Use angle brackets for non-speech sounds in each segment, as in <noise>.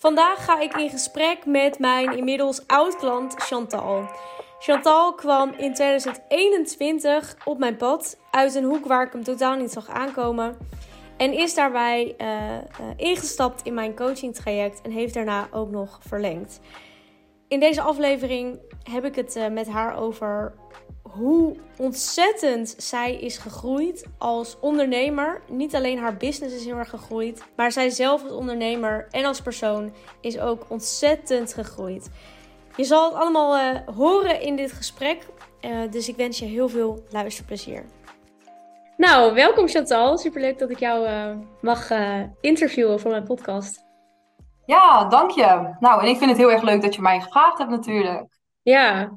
Vandaag ga ik in gesprek met mijn inmiddels oud-klant Chantal. Chantal kwam in 2021 op mijn pad uit een hoek waar ik hem totaal niet zag aankomen. En is daarbij uh, uh, ingestapt in mijn coaching traject en heeft daarna ook nog verlengd. In deze aflevering heb ik het uh, met haar over hoe ontzettend zij is gegroeid als ondernemer. Niet alleen haar business is heel erg gegroeid, maar zij zelf als ondernemer en als persoon is ook ontzettend gegroeid. Je zal het allemaal uh, horen in dit gesprek, uh, dus ik wens je heel veel luisterplezier. Nou, welkom Chantal. Superleuk dat ik jou uh, mag interviewen voor mijn podcast. Ja, dank je. Nou, en ik vind het heel erg leuk dat je mij gevraagd hebt natuurlijk. Ja.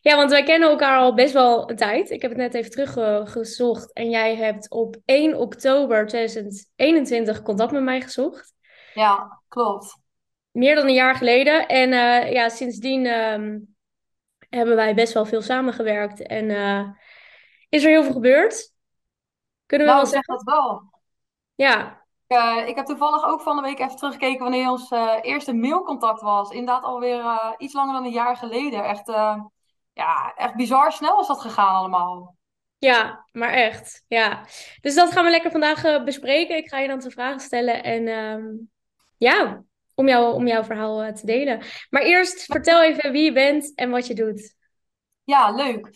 ja, want wij kennen elkaar al best wel een tijd. Ik heb het net even teruggezocht. En jij hebt op 1 oktober 2021 contact met mij gezocht. Ja, klopt. Meer dan een jaar geleden. En uh, ja, sindsdien um, hebben wij best wel veel samengewerkt. En uh, is er heel veel gebeurd? Kunnen we nou, wel zeggen? dat wel. Ja, uh, ik heb toevallig ook van de week even teruggekeken wanneer ons uh, eerste mailcontact was. Inderdaad alweer uh, iets langer dan een jaar geleden. Echt, ja, echt bizar snel is dat gegaan allemaal. Ja, maar echt. Ja. Dus dat gaan we lekker vandaag bespreken. Ik ga je dan te vragen stellen. En um, ja, om, jou, om jouw verhaal te delen. Maar eerst vertel even wie je bent en wat je doet. Ja, leuk.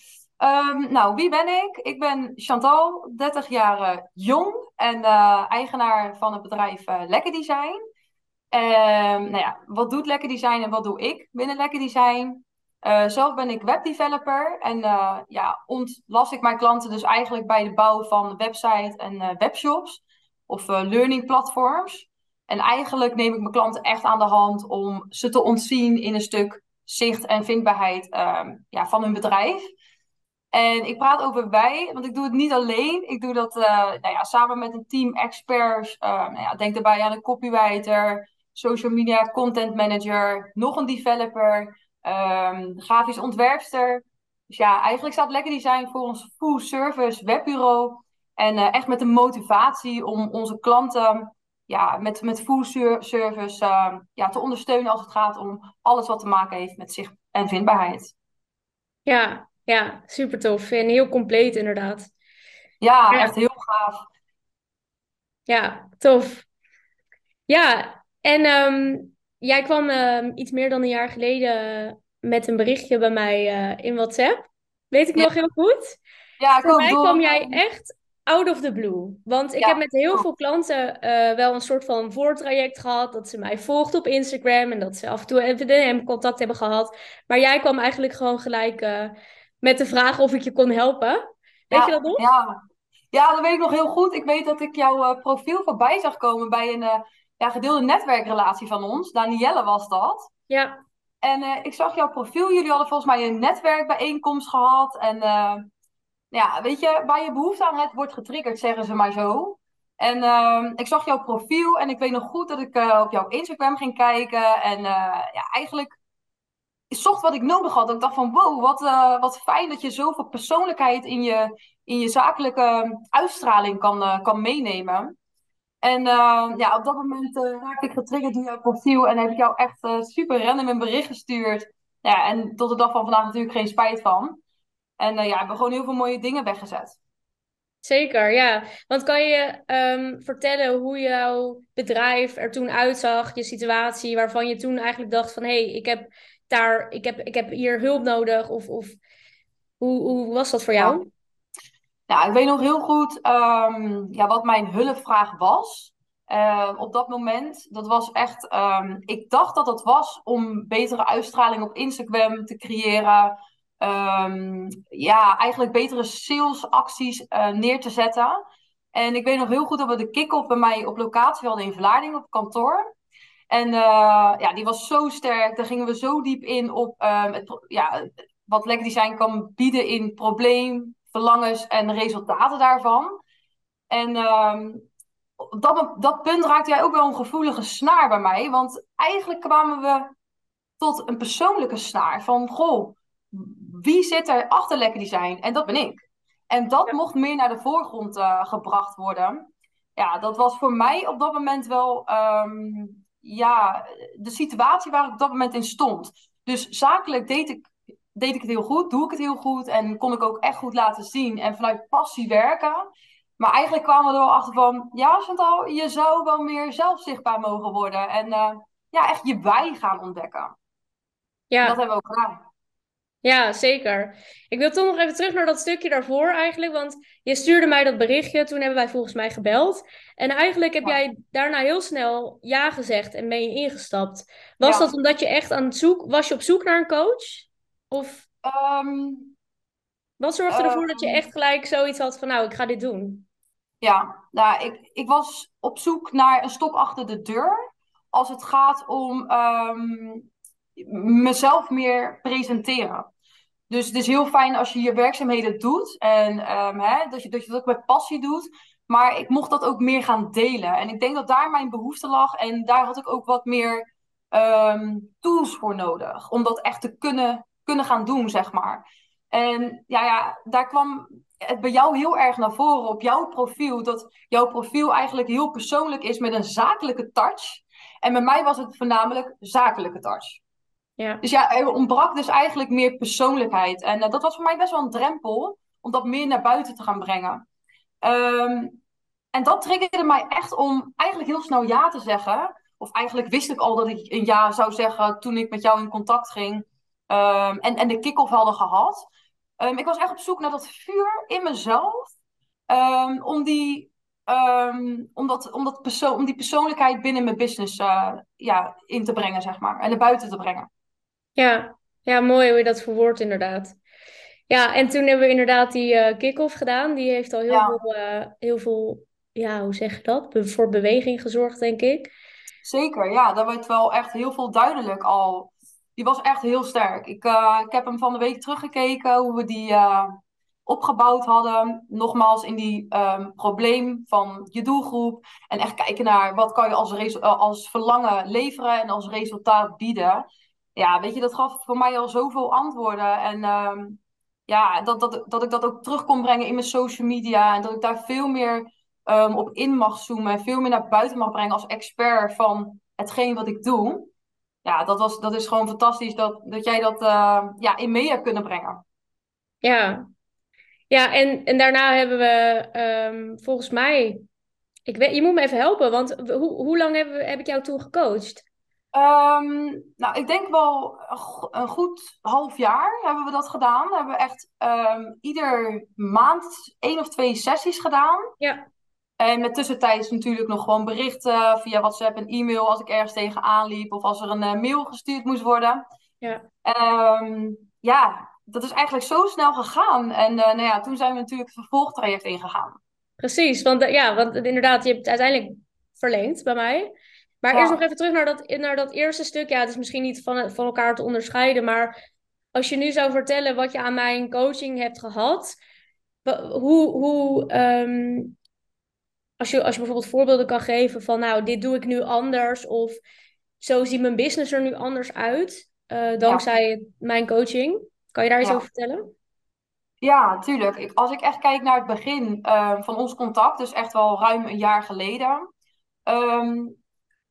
Um, nou, wie ben ik? Ik ben Chantal, 30 jaar jong en uh, eigenaar van het bedrijf uh, Lekker Design. Um, nou ja, wat doet Lekker Design en wat doe ik binnen Lekker Design? Uh, zelf ben ik webdeveloper en ja, ontlast ik mijn klanten dus eigenlijk bij de bouw van website en webshops of learning platforms. En eigenlijk neem ik mijn klanten echt aan de hand om ze te ontzien in een stuk zicht en vindbaarheid um, ja, van hun bedrijf. En ik praat over wij, want ik doe het niet alleen. Ik doe dat uh, nou ja, samen met een team experts. Uh, nou ja, denk daarbij aan een copywriter, social media content manager, nog een developer, um, grafisch ontwerpster. Dus ja, eigenlijk staat Lekker Design voor ons full service webbureau. En uh, echt met de motivatie om onze klanten ja, met, met full service ja, te ondersteunen als het gaat om alles wat te maken heeft met zicht en vindbaarheid. Ja, ja, super tof. En heel compleet inderdaad. Ja, ja, echt heel gaaf. Ja, tof. Ja, en um, jij kwam um, iets meer dan een jaar geleden met een berichtje bij mij uh, in WhatsApp. Weet ik ja. nog heel goed. Ja, Voor mij kwam jij echt out of the blue. Want ik ja, heb met heel veel klanten uh, wel een soort van voortraject gehad. Dat ze mij volgden op Instagram en dat ze af en toe even contact hebben gehad. Maar jij kwam eigenlijk gewoon gelijk... Met de vraag of ik je kon helpen. Weet ja, je dat nog? Ja. ja, dat weet ik nog heel goed. Ik weet dat ik jouw uh, profiel voorbij zag komen bij een uh, ja, gedeelde netwerkrelatie van ons. Danielle was dat. Ja. En uh, ik zag jouw profiel. Jullie hadden volgens mij een netwerkbijeenkomst gehad. En ja, weet je, waar je behoefte aan hebt, wordt getriggerd, zeggen ze maar zo. En ik zag jouw profiel en ik weet nog goed dat ik op jouw Instagram ging kijken. En ja, eigenlijk zocht wat ik nodig had. Ik dacht van wow, wat, uh, wat fijn dat je zoveel persoonlijkheid in je, in je zakelijke uitstraling kan, uh, kan meenemen. En uh, ja, op dat moment raakte ik getriggerd door jouw profiel en heb ik jou echt super random een bericht gestuurd. Ja, en tot de dag van vandaag natuurlijk geen spijt van. En ja, hebben gewoon heel veel mooie dingen weggezet. Zeker, ja. Want kan je um, vertellen hoe jouw bedrijf er toen uitzag, je situatie, waarvan je toen eigenlijk dacht van hé, hey, ik heb daar, ik heb, ik heb hier hulp nodig? Of, of hoe, hoe was dat voor jou? Nou, ik weet nog heel goed um, ja, wat mijn hulpvraag was. Uh, op dat moment, dat was echt, um, ik dacht dat het was om betere uitstraling op Instagram te creëren. Um, ja, eigenlijk betere salesacties uh, neer te zetten. En ik weet nog heel goed dat we de kick-off bij mij op locatie hadden in Vlaarding op kantoor. En uh, ja, die was zo sterk. Daar gingen we zo diep in op um, het, ja, wat Lekker Design kan bieden in probleem, verlangens en resultaten daarvan. En um, op dat, dat punt raakte jij ook wel een gevoelige snaar bij mij. Want eigenlijk kwamen we tot een persoonlijke snaar van, goh, wie zit er achter Lekker Design? En dat ben ik. En dat ja. mocht meer naar de voorgrond uh, gebracht worden. Ja, dat was voor mij op dat moment wel um, ja, de situatie waar ik op dat moment in stond. Dus zakelijk deed ik, deed ik het heel goed, doe ik het heel goed en kon ik ook echt goed laten zien en vanuit passie werken. Maar eigenlijk kwamen we er wel achter van, ja Chantal, je zou wel meer zelf zichtbaar mogen worden. En uh, ja, echt je wij gaan ontdekken. Ja. Dat hebben we ook gedaan. Ja, zeker. Ik wil toch nog even terug naar dat stukje daarvoor eigenlijk. Want je stuurde mij dat berichtje. Toen hebben wij volgens mij gebeld. En eigenlijk heb jij daarna heel snel ja gezegd en ben je ingestapt. Was dat omdat je echt aan het zoek... Was je op zoek naar een coach? Of... Um, wat zorgde ervoor dat je ehm. echt gelijk zoiets had van... Nou, ik ga dit doen. Ja, nou, ik, ik was op zoek naar een stop achter de deur. Als het gaat om um, mezelf meer presenteren. Dus het is heel fijn als je je werkzaamheden doet en um, hè, dat, je, dat ook met passie doet. Maar ik mocht dat ook meer gaan delen. En ik denk dat daar mijn behoefte lag. En daar had ik ook wat meer um, tools voor nodig. Om dat echt te kunnen, kunnen gaan doen, zeg maar. En ja, ja, daar kwam het bij jou heel erg naar voren op jouw profiel. Dat jouw profiel eigenlijk heel persoonlijk is met een zakelijke touch. En bij mij was het voornamelijk zakelijke touch. Ja. Dus ja, er ontbrak dus eigenlijk meer persoonlijkheid. En uh, dat was voor mij best wel een drempel om dat meer naar buiten te gaan brengen. Um, en dat triggerde mij echt om eigenlijk heel snel ja te zeggen. Of eigenlijk wist ik al dat ik een ja zou zeggen toen ik met jou in contact ging. Um, en, en de kick-off hadden gehad. Um, ik was echt op zoek naar dat vuur in mezelf. om, die, om, dat, om, dat perso om die persoonlijkheid binnen mijn business uh, ja, in te brengen, zeg maar. En naar buiten te brengen. Ja, ja, mooi hoe je dat verwoordt inderdaad. Ja, en toen hebben we inderdaad die uh, kick-off gedaan. Die heeft al heel veel, uh, heel veel, ja, hoe zeg je dat? Be voor beweging gezorgd, denk ik. Zeker, ja. Dat werd wel echt heel veel duidelijk al. Die was echt heel sterk. Ik, uh, ik heb hem van de week teruggekeken, hoe we die opgebouwd hadden. Nogmaals in die um, probleem van je doelgroep. En echt kijken naar wat kan je als, als verlangen leveren en als resultaat bieden ja, weet je, dat gaf voor mij al zoveel antwoorden. En ehm, ja, dat, dat, dat ik dat ook terug kon brengen in mijn social media. En dat ik daar veel meer um, op in mag zoomen. En veel meer naar buiten mag brengen als expert van hetgeen wat ik doe. Ja, dat, was, dat is gewoon fantastisch dat, dat jij dat uh, ja, in mee hebt kunnen brengen. Ja, ja en, en daarna hebben we volgens mij... Ik weet, je moet me even helpen, want hoe, hoe lang heb, heb ik jou toen gecoacht? Um, nou, ik denk wel een goed half jaar hebben we dat gedaan. We hebben echt um, ieder maand één of twee sessies gedaan. Ja. En met tussentijds natuurlijk nog gewoon berichten via WhatsApp en e-mail als ik ergens tegenaan liep of als er een uh, mail gestuurd moest worden. Ja. Um, ja, dat is eigenlijk zo snel gegaan. En uh, nou ja, toen zijn we natuurlijk het vervolgtraject ingegaan. Precies, want uh, ja, want inderdaad, je hebt het uiteindelijk verlengd bij mij. Maar eerst nog even terug naar dat, naar dat eerste stuk. Ja, het is misschien niet van, van elkaar te onderscheiden, maar als je nu zou vertellen wat je aan mijn coaching hebt gehad, hoe, hoe um, als, je, als je bijvoorbeeld voorbeelden kan geven van, nou, dit doe ik nu anders, of zo ziet mijn business er nu anders uit, uh, dankzij mijn coaching. Kan je daar iets over vertellen? Ja, tuurlijk. Ik, als ik echt kijk naar het begin uh, van ons contact, dus echt wel ruim een jaar geleden. Um,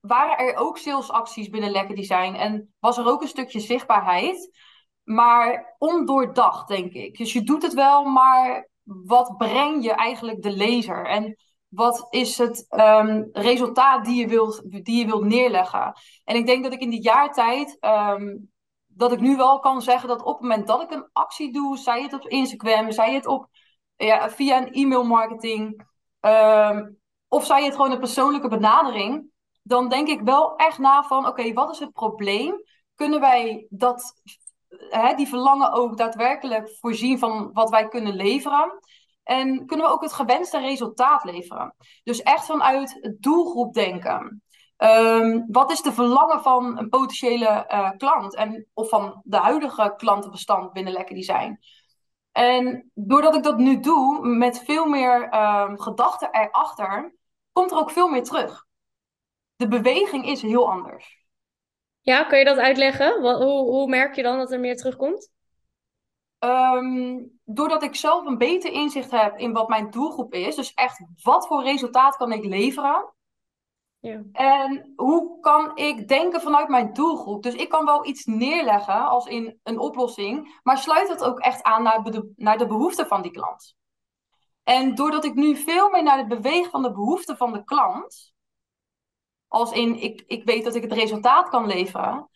waren er ook salesacties binnen Lekker Design en was er ook een stukje zichtbaarheid, maar ondoordacht, denk ik. Dus je doet het wel, maar wat breng je eigenlijk de lezer? En wat is het um, resultaat die je, wilt, die je wilt neerleggen? En ik denk dat ik in die jaartijd, um, dat ik nu wel kan zeggen dat op het moment dat ik een actie doe, zij het op Instagram, zij het op, ja, via een e-mail marketing, um, of zij het gewoon een persoonlijke benadering, dan denk ik wel echt na van, oké, wat is het probleem? Kunnen wij dat, hè, die verlangen ook daadwerkelijk voorzien van wat wij kunnen leveren? En kunnen we ook het gewenste resultaat leveren? Dus echt vanuit het doelgroep denken. Um, wat is de verlangen van een potentiële uh, klant? En, of van de huidige klantenbestand binnen Lekker Design? En doordat ik dat nu doe, met veel meer um, gedachten erachter, komt er ook veel meer terug de beweging is heel anders. Ja, kun je dat uitleggen? Wat, hoe, hoe merk je dan dat er meer terugkomt? Um, doordat ik zelf een beter inzicht heb in wat mijn doelgroep is. Dus echt, wat voor resultaat kan ik leveren? Ja. En hoe kan ik denken vanuit mijn doelgroep? Dus ik kan wel iets neerleggen als in een oplossing, maar sluit het ook echt aan naar de, naar de behoeften van die klant. En doordat ik nu veel meer naar het bewegen van de behoeften van de klant, als in ik, ik weet dat ik het resultaat kan leveren,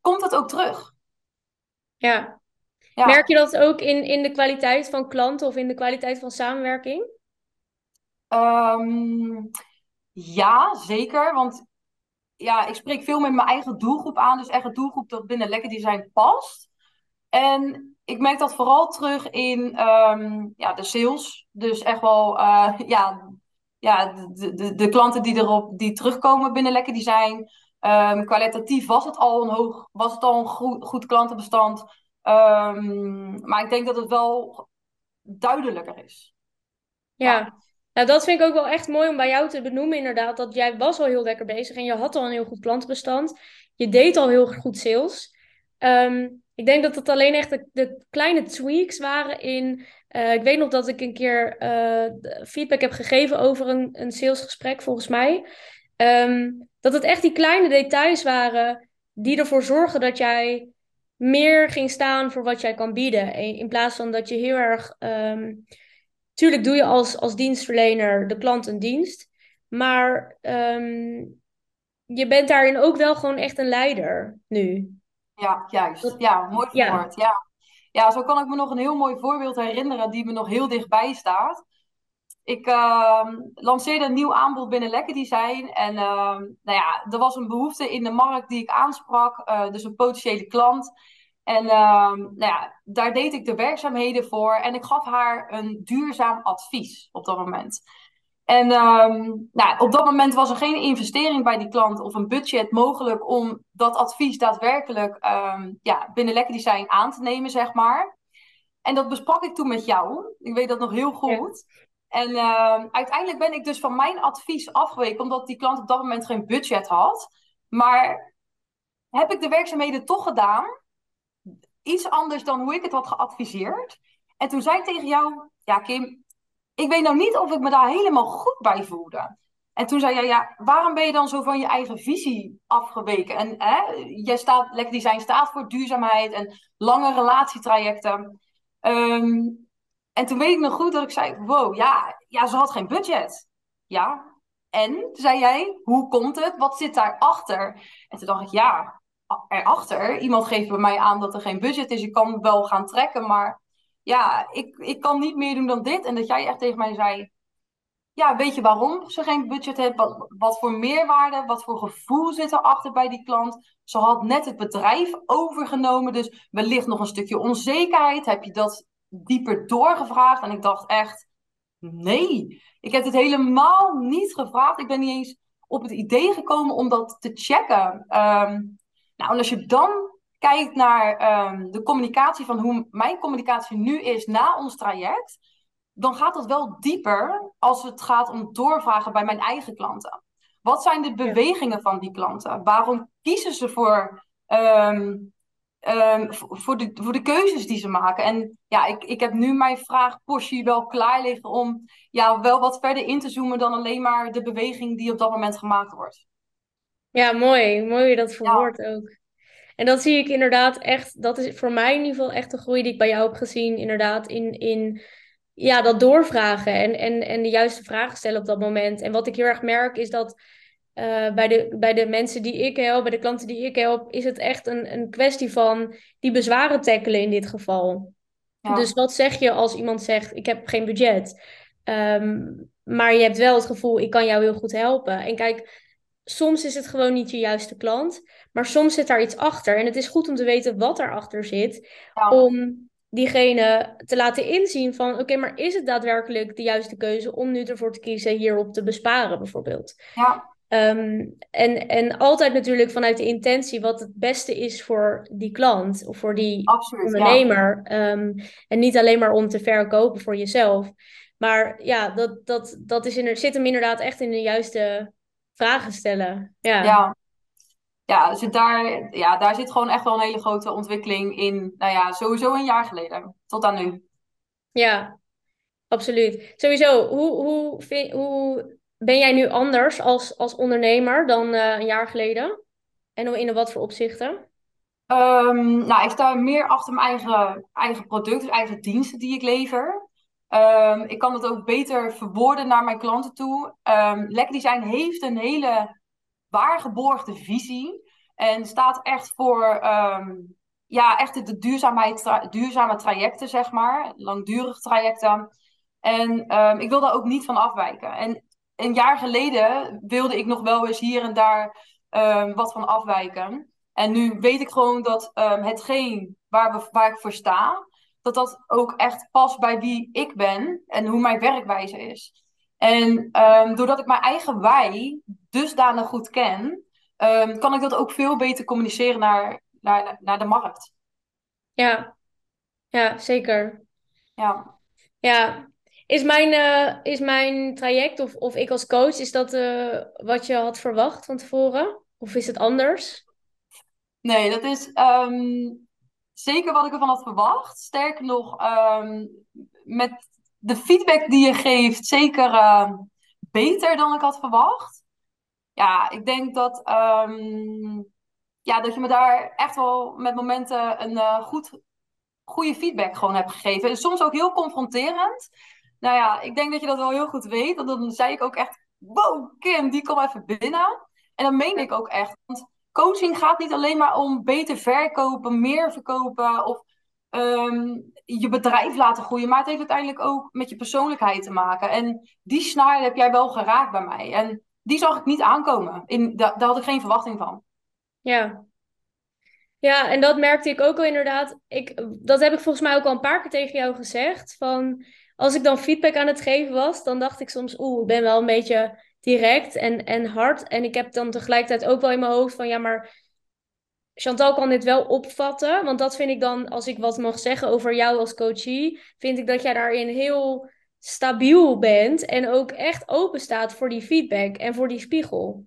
komt het ook terug. Ja. ja. Merk je dat ook in, in de kwaliteit van klanten of in de kwaliteit van samenwerking? Um, ja, zeker. Want ja, ik spreek veel met mijn eigen doelgroep aan. Dus echt een doelgroep dat binnen Lekker Design past. En ik merk dat vooral terug in ehm, ja, de sales. Dus echt wel uh, <laughs> ja, ja, de, de, de klanten die, erop, die terugkomen binnen Lekker Design. Um, kwalitatief was het al een, hoog, was het al een goed, goed klantenbestand. Um, maar ik denk dat het wel duidelijker is. ja. Nou, dat vind ik ook wel echt mooi om bij jou te benoemen, inderdaad. Dat jij was al heel lekker bezig en je had al een heel goed klantenbestand. Je deed al heel goed sales. Ehm, ik denk dat het alleen echt de, kleine tweaks waren in... Uh, ik weet nog dat ik een keer uh, feedback heb gegeven over een, een salesgesprek, volgens mij. Um, dat het echt die kleine details waren die ervoor zorgen dat jij meer ging staan voor wat jij kan bieden. In plaats van dat je heel erg... Um, tuurlijk doe je als, als dienstverlener de klant een dienst. Maar um, je bent daarin ook wel gewoon echt een leider nu. Ja, juist. Ja, mooi verwoord. Ja. ja. Ja. zo kan ik me nog een heel mooi voorbeeld herinneren die me nog heel dichtbij staat. Ik uh, lanceerde een nieuw aanbod binnen Lekker Design. En uh, nou ja, er was een behoefte in de markt die ik aansprak. Uh, dus een potentiële klant. En uh, nou ja, daar deed ik de werkzaamheden voor en ik gaf haar een duurzaam advies op dat moment. En uh, nou, op dat moment was er geen investering bij die klant of een budget mogelijk om dat advies daadwerkelijk uh, ja, binnen Lekker Design aan te nemen, zeg maar. En dat besprak ik toen met jou. Ik weet dat nog heel goed. En uh, uiteindelijk ben ik dus van mijn advies afgeweken, omdat die klant op dat moment geen budget had. Maar heb ik de werkzaamheden toch gedaan iets anders dan hoe ik het had geadviseerd. En toen zei ik tegen jou, ja Kim, ik weet nou niet of ik me daar helemaal goed bij voelde. En toen zei jij, ja, waarom ben je dan zo van je eigen visie afgeweken? En hè, jij staat, Lekker Design staat voor duurzaamheid en lange relatietrajecten. Ehm, en toen weet ik nog goed dat ik zei, wow, ja, ja, ze had geen budget. Ja, en zei jij, hoe komt het? Wat zit daarachter? En toen dacht ik, ja, erachter. Iemand geeft bij mij aan dat er geen budget is. Ik kan wel gaan trekken, maar ja, ik, ik kan niet meer doen dan dit. En dat jij echt tegen mij zei, ja, weet je waarom ze geen budget heeft? Wat, wat voor meerwaarde, wat voor gevoel zit erachter bij die klant? Ze had net het bedrijf overgenomen, dus wellicht nog een stukje onzekerheid. Heb je dat dieper doorgevraagd? En ik dacht echt, nee, ik heb het helemaal niet gevraagd. Ik ben niet eens op het idee gekomen om dat te checken. Um, nou, en als je dan kijkt naar ehm, de communicatie van hoe mijn communicatie nu is na ons traject, dan gaat dat wel dieper als het gaat om doorvragen bij mijn eigen klanten. Wat zijn de bewegingen van die klanten? Waarom kiezen ze voor, ehm, ehm, voor, de, voor de keuzes die ze maken? En ja, ik, ik heb nu mijn vraagpostje wel klaar liggen om ja, wel wat verder in te zoomen dan alleen maar de beweging die op dat moment gemaakt wordt. Ja, mooi. Mooi dat verwoordt ja. ook. En dat zie ik inderdaad echt, dat is voor mij in ieder geval echt de groei die ik bij jou heb gezien. Inderdaad, in, in ja, dat doorvragen en, en, en de juiste vragen stellen op dat moment. En wat ik heel erg merk is dat uh, bij, de, bij de mensen die ik help, bij de klanten die ik help, is het echt een, een kwestie van die bezwaren tackelen in dit geval. Dus wat zeg je als iemand zegt: Ik heb geen budget. Um, maar je hebt wel het gevoel, ik kan jou heel goed helpen. En kijk, soms is het gewoon niet je juiste klant, maar soms zit daar iets achter. En het is goed om te weten wat erachter zit, om diegene te laten inzien van, oké, maar is het daadwerkelijk de juiste keuze om nu ervoor te kiezen hierop te besparen, bijvoorbeeld? Ja. Um, en, en altijd natuurlijk vanuit de intentie wat het beste is voor die klant of voor die Absoluut, ondernemer. Ja. Um, en niet alleen maar om te verkopen voor jezelf. Maar ja, dat, dat, dat is in, zit hem inderdaad echt in de juiste vragen stellen. Ja. ja. Ja, zit daar, ja, daar zit gewoon echt wel een hele grote ontwikkeling in. Nou ja, sowieso een jaar geleden. Tot aan nu. Ja, absoluut. Sowieso, hoe, hoe, hoe ben jij nu anders als, als ondernemer dan eh, een jaar geleden? En in wat voor opzichten? Um, nou, ik sta meer achter mijn eigen, eigen product, dus eigen diensten die ik lever. Um, ik kan het ook beter verwoorden naar mijn klanten toe. Um, Lekker Design heeft een hele waargeborgde visie. En staat echt voor ja, echt de duurzaamheid, duurzame trajecten, zeg maar. Langdurige trajecten. En ik wil daar ook niet van afwijken. En een jaar geleden wilde ik nog wel eens hier en daar wat van afwijken. En nu weet ik gewoon dat hetgeen waar, we, waar ik voor sta, dat dat ook echt past bij wie ik ben en hoe mijn werkwijze is. En um, doordat ik mijn eigen wij dusdanig goed ken, um, kan ik dat ook veel beter communiceren naar, naar, naar de markt. Ja, ja zeker. Ja. Ja, is mijn, uh, is mijn traject of, of ik als coach, is dat uh, wat je had verwacht van tevoren? Of is het anders? Nee, dat is um, zeker wat ik ervan had verwacht. Sterker nog, um, met de feedback die je geeft, zeker uh, beter dan ik had verwacht. Ja, ik denk dat, um, ja, dat je me daar echt wel met momenten een uh, goed, goede feedback gewoon hebt gegeven. En soms ook heel confronterend. Nou ja, ik denk dat je dat wel heel goed weet. Want dan zei ik ook echt, wow, Kim, die kom even binnen. En dat meen ik ook echt. Want coaching gaat niet alleen maar om beter verkopen, meer verkopen of ehm, je bedrijf laten groeien. Maar het heeft uiteindelijk ook met je persoonlijkheid te maken. En die snaar heb jij wel geraakt bij mij. En die zag ik niet aankomen. In, daar, daar had ik geen verwachting van. Ja. Ja, en dat merkte ik ook al inderdaad. Ik, dat heb ik volgens mij ook al een paar keer tegen jou gezegd. Van als ik dan feedback aan het geven was, dan dacht ik soms, oeh, ik ben wel een beetje direct en, en hard. En ik heb dan tegelijkertijd ook wel in mijn hoofd van ja, maar Chantal kan dit wel opvatten. Want dat vind ik dan, als ik wat mag zeggen over jou als coachie, vind ik dat jij daarin heel stabiel bent en ook echt open staat voor die feedback en voor die spiegel.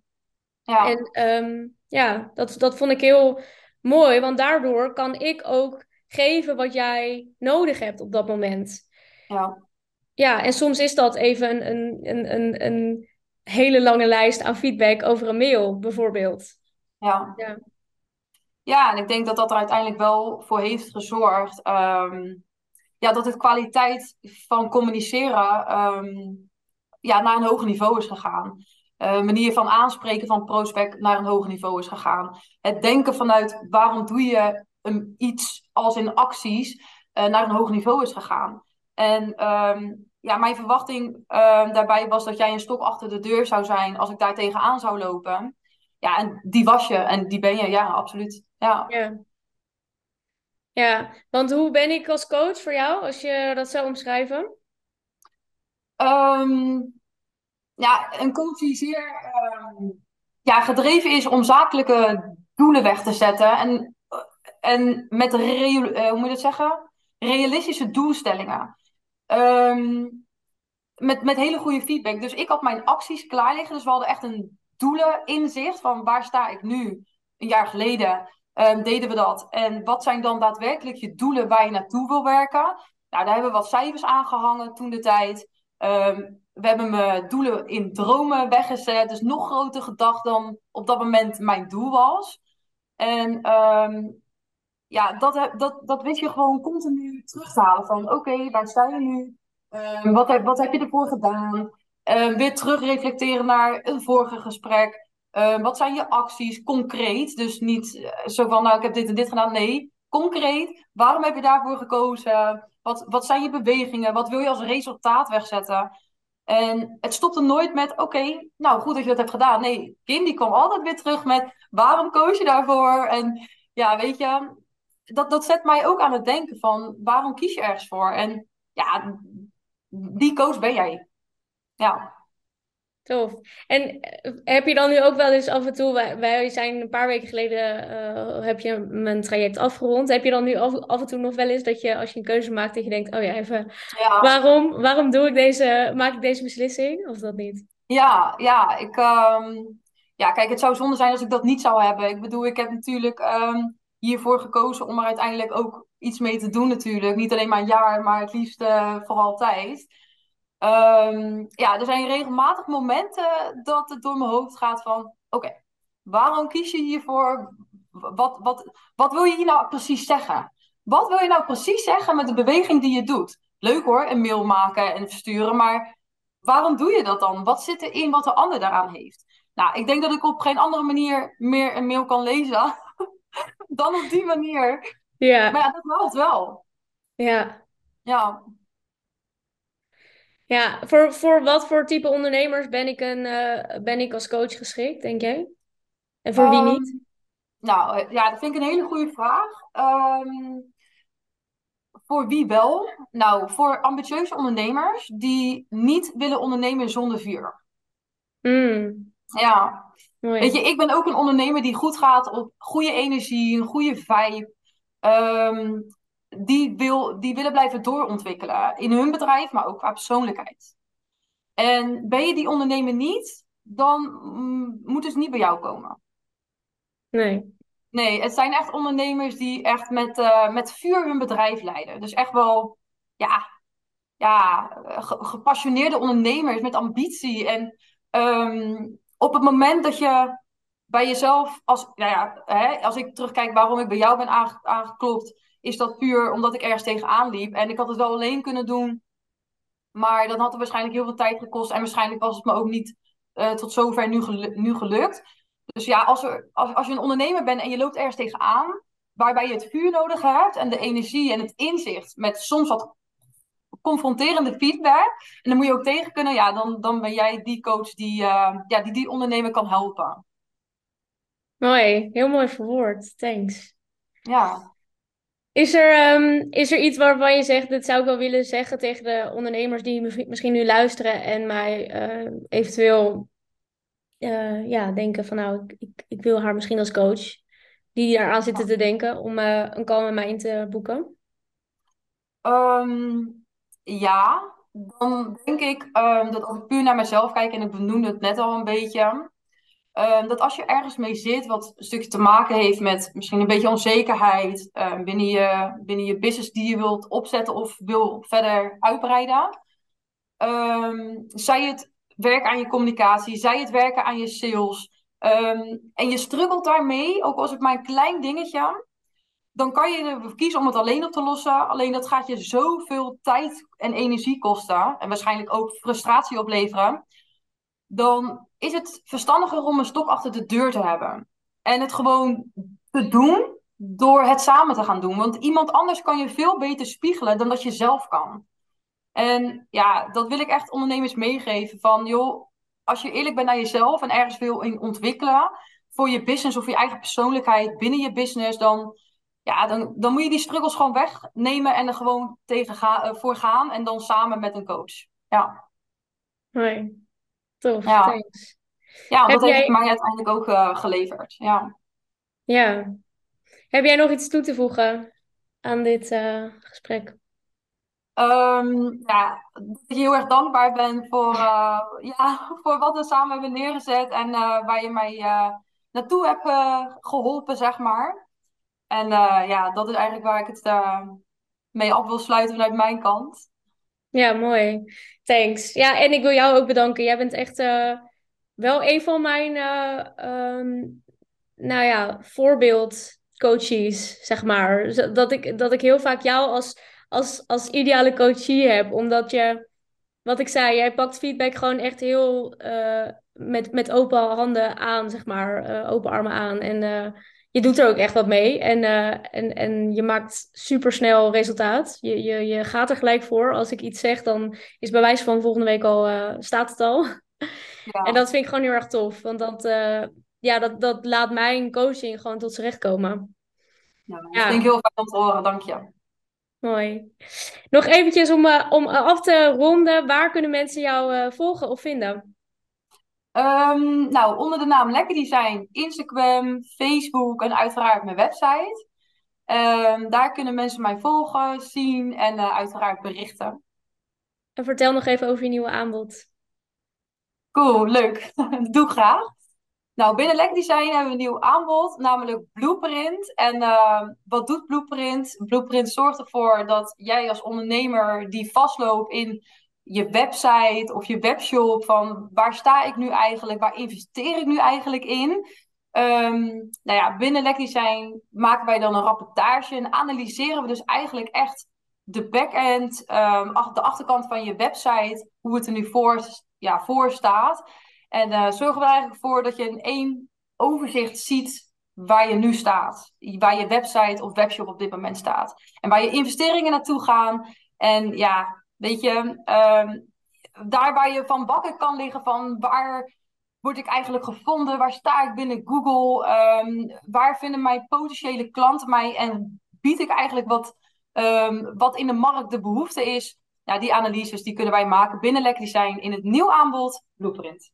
Ja. En um, ja, dat, dat vond ik heel mooi, want daardoor kan ik ook geven wat jij nodig hebt op dat moment. Ja. Ja, en soms is dat even een, een, een, een, een hele lange lijst aan feedback over een mail, bijvoorbeeld. Ja. Ja, ja en ik denk dat dat er uiteindelijk wel voor heeft gezorgd. Um, ja, dat het kwaliteit van communiceren um, ja, naar een hoger niveau is gegaan. Uh, manier van aanspreken van prospect naar een hoger niveau is gegaan. Het denken vanuit waarom doe je um, iets als in acties uh, naar een hoger niveau is gegaan. En um, ja, mijn verwachting uh, daarbij was dat jij een stok achter de deur zou zijn als ik daar tegenaan zou lopen. Ja, en die was je en die ben je, ja, absoluut. Ja. ja. Ja, want hoe ben ik als coach voor jou, als je dat zou omschrijven? Um, ja, een coach die zeer um, ja, gedreven is om zakelijke doelen weg te zetten. En, en met, re uh, hoe moet je dat zeggen? Realistische doelstellingen. Um, met, met hele goede feedback. Dus ik had mijn acties klaar liggen. Dus we hadden echt een doeleninzicht van waar sta ik nu? Een jaar geleden um, deden we dat. En wat zijn dan daadwerkelijk je doelen waar je naartoe wil werken? Nou, daar hebben we wat cijfers aangehangen toen de tijd. Um, we hebben mijn doelen in dromen weggezet. Dus nog groter gedacht dan op dat moment mijn doel was. En ja, dat, dat, dat weet je gewoon continu terug te halen. Van oké, waar sta je nu? Um, wat, heb, wat heb je ervoor gedaan? Um, weer terug reflecteren naar een vorige gesprek. Um, wat zijn je acties concreet? Dus niet uh, zo van, nou, ik heb dit en dit gedaan. Nee, concreet. Waarom heb je daarvoor gekozen? Wat, wat zijn je bewegingen? Wat wil je als resultaat wegzetten? En het stopte nooit met, oké, nou goed dat je dat hebt gedaan. Nee, Kim die kwam altijd weer terug met, waarom koos je daarvoor? En ja, weet je, dat, dat zet mij ook aan het denken van waarom kies je ergens voor? En ja, die coach ben jij. Ja. Tof. En eh, heb je dan nu ook wel eens af en toe, wij, wij zijn een paar weken geleden, uh, heb je mijn traject afgerond. Heb je dan nu af, af, en toe nog wel eens dat je, als je een keuze maakt, dat je denkt, oh ja, even, ja. Waarom, waarom doe ik deze, maak ik deze beslissing? Of dat niet? Ja, ja, ik, um, ja, kijk, het zou zonde zijn als ik dat niet zou hebben. Ik bedoel, ik heb natuurlijk um, hiervoor gekozen om er uiteindelijk ook iets mee te doen natuurlijk. Niet alleen maar een jaar, maar het liefst uh, voor altijd. Ehm, ja, er zijn regelmatig momenten dat het door mijn hoofd gaat van... Oké, waarom kies je hiervoor? Wat, wat, wat wil je hier nou precies zeggen? Wat wil je nou precies zeggen met de beweging die je doet? Leuk hoor, een mail maken en versturen, maar waarom doe je dat dan? Wat zit erin wat de ander daaraan heeft? Nou, ik denk dat ik op geen andere manier meer een mail kan lezen <laughs> dan op die manier. Ja, Maar ja, dat helpt wel. ja. Ja. Ja, voor, voor wat voor type ondernemers ben ik, een, eh, ben ik als coach geschikt, denk jij? En voor wie Ehm, niet? nou, eh, ja, dat vind ik een hele goede vraag. Ehm, voor wie wel? Nou, voor ambitieuze ondernemers die niet willen ondernemen zonder vuur. Mm, Ja, weet je, ik ben ook een ondernemer die goed gaat op goede energie, een goede vibe. Ehm, die, wil, die willen blijven doorontwikkelen in hun bedrijf, maar ook qua persoonlijkheid. En ben je die ondernemer niet, dan mm, moeten ze niet bij jou komen. Nee. Nee, het zijn echt ondernemers die echt met, eh, met vuur hun bedrijf leiden. Dus echt wel, ja, ja, ge- gepassioneerde ondernemers met ambitie. En ehm, op het moment dat je bij jezelf, als, nou ja, hè, als ik terugkijk waarom ik bij jou ben aange- aangeklopt, is dat puur omdat ik ergens tegenaan liep. En ik had het wel alleen kunnen doen, maar dan had het waarschijnlijk heel veel tijd gekost. En waarschijnlijk was het me ook niet eh, tot zover nu, nu gelukt. Dus ja, als, er, als, als je een ondernemer bent en je loopt ergens tegenaan, waarbij je het vuur nodig hebt en de energie en het inzicht met soms wat confronterende feedback. En dan moet je ook tegen kunnen, ja, dan, dan ben jij die coach die, eh, ja, die die ondernemer kan helpen. Mooi. Heel mooi verwoord. Thanks. Ja. Is er, ehm, is er iets waarvan je zegt, dit zou ik wel willen zeggen tegen de ondernemers die misschien nu luisteren en mij eh, eventueel eh, ja, denken van nou, ik, ik, ik wil haar misschien als coach, die daaraan zitten te denken om een call met mij in te boeken? Ehm, ja, dan denk ik ehm, dat als ik puur naar mezelf kijk, en ik benoemde het net al een beetje, ehm, dat als je ergens mee zit wat een stukje te maken heeft met misschien een beetje onzekerheid ehm, binnen je, binnen je business die je wilt opzetten of wil verder uitbreiden, zij het werken aan je communicatie, zij het werken aan je sales. En je struggelt daarmee, ook als het maar een klein dingetje, dan kan je kiezen om het alleen op te lossen. Alleen dat gaat je zoveel tijd en energie kosten. En waarschijnlijk ook frustratie opleveren. Dan is het verstandiger om een stok achter de deur te hebben. En het gewoon te doen door het samen te gaan doen. Want iemand anders kan je veel beter spiegelen dan dat je zelf kan. En ja, dat wil ik echt ondernemers meegeven. Van joh, als je eerlijk bent naar jezelf en ergens wil in ontwikkelen voor je business of je eigen persoonlijkheid binnen je business, dan, ja, dan, dan moet je die struggles gewoon wegnemen en er gewoon tegen ga, eh, voor gaan. En dan samen met een coach. Ja, Mooi. Tof, ja. thanks. Ja, want Heb dat heeft jij, mij uiteindelijk ook eh, geleverd. Ja. ja, heb jij nog iets toe te voegen aan dit eh, gesprek? Ehm, ja, dat ik heel erg dankbaar ben voor, ja, <laughs> voor wat we samen hebben neergezet en waar je mij naartoe hebt eh, geholpen, zeg maar. En eh, ja, dat is eigenlijk waar ik het eh, mee af wil sluiten vanuit mijn kant. Ja, mooi. Thanks. Ja, en ik wil jou ook bedanken. Jij bent echt eh, wel een van mijn, ehm, nou ja, voorbeeldcoaches, zeg maar. Dat ik, dat ik heel vaak jou als, als, als ideale coachie heb. Omdat je, wat ik zei, jij pakt feedback gewoon echt heel met, met open handen aan, zeg maar. open armen aan. En je doet er ook echt wat mee. En, eh, en, en je maakt supersnel resultaat. Je, je, je gaat er gelijk voor. Als ik iets zeg, dan is bij wijze van volgende week al, eh, staat het al. <laughs> En Ja, dat vind ik gewoon heel erg tof. Want dat, eh, ja, dat, dat laat mijn coaching gewoon tot z'n recht komen. ja, dat vind ik heel fijn om te horen, dank je. mooi. Nog eventjes om, om af te ronden. Waar kunnen mensen jou volgen of vinden? Ehm, nou, onder de naam Lekker Design, Instagram, Facebook en uiteraard mijn website. Ehm, daar kunnen mensen mij volgen, zien en eh, uiteraard berichten. En vertel nog even over je nieuwe aanbod. Cool, leuk. Dat <laughs> doe ik graag. Nou, binnen Lekker Design hebben we een nieuw aanbod, namelijk Blueprint. En eh, wat doet Blueprint? Blueprint zorgt ervoor dat jij als ondernemer die vastloopt in je website of je webshop. Van waar sta ik nu eigenlijk? Waar investeer ik nu eigenlijk in? Um, nou ja, binnen LekDesign maken wij dan een rapportage en analyseren we dus eigenlijk echt de backend, um, de achterkant van je website, hoe het er nu voor, ja, voor staat. En uh, zorgen we er eigenlijk voor dat je in één overzicht ziet waar je nu staat. Waar je website of webshop op dit moment staat. En waar je investeringen naartoe gaan. En ja, weet je, um, daar waar je van wakker kan liggen van waar word ik eigenlijk gevonden? Waar sta ik binnen Google? Um, waar vinden mijn potentiële klanten mij? En bied ik eigenlijk wat, um, wat in de markt de behoefte is? Ja, die analyses die kunnen wij maken binnen Lekker Design in het nieuw aanbod Blueprint.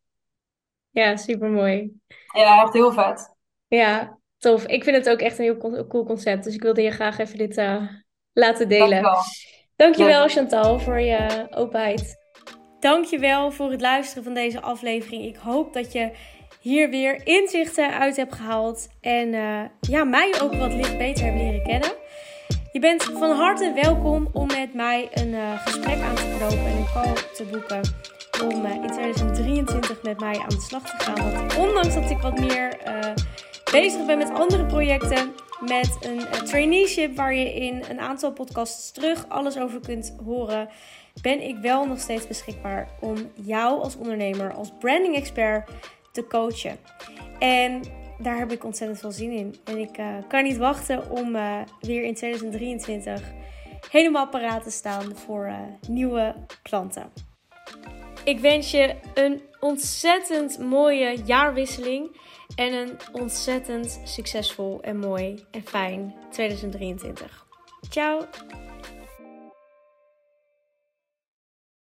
Ja, super mooi. Ja, echt heel vet. Ja, tof. Ik vind het ook echt een heel cool concept. Dus ik wilde je graag even dit uh, laten delen. Dankjewel, Dankjewel Chantal voor je openheid. Dankjewel voor het luisteren van deze aflevering. Ik hoop dat je hier weer inzichten uit hebt gehaald. En uh, ja, mij ook wat licht beter hebben leren kennen. Je bent van harte welkom om met mij een uh, gesprek aan te knopen en een call te boeken. Om uh, in 2023 met mij aan de slag te gaan. Want ondanks dat ik wat meer bezig ben met andere projecten, met een traineeship waar je in een aantal podcasts terug alles over kunt horen ben ik wel nog steeds beschikbaar om jou als ondernemer, als branding expert te coachen. En daar heb ik ontzettend veel zin in. En ik uh, kan niet wachten om uh, weer in 2023 helemaal paraat te staan voor nieuwe klanten. Ik wens je een ontzettend mooie jaarwisseling en een ontzettend succesvol en mooi en fijn 2023. Ciao!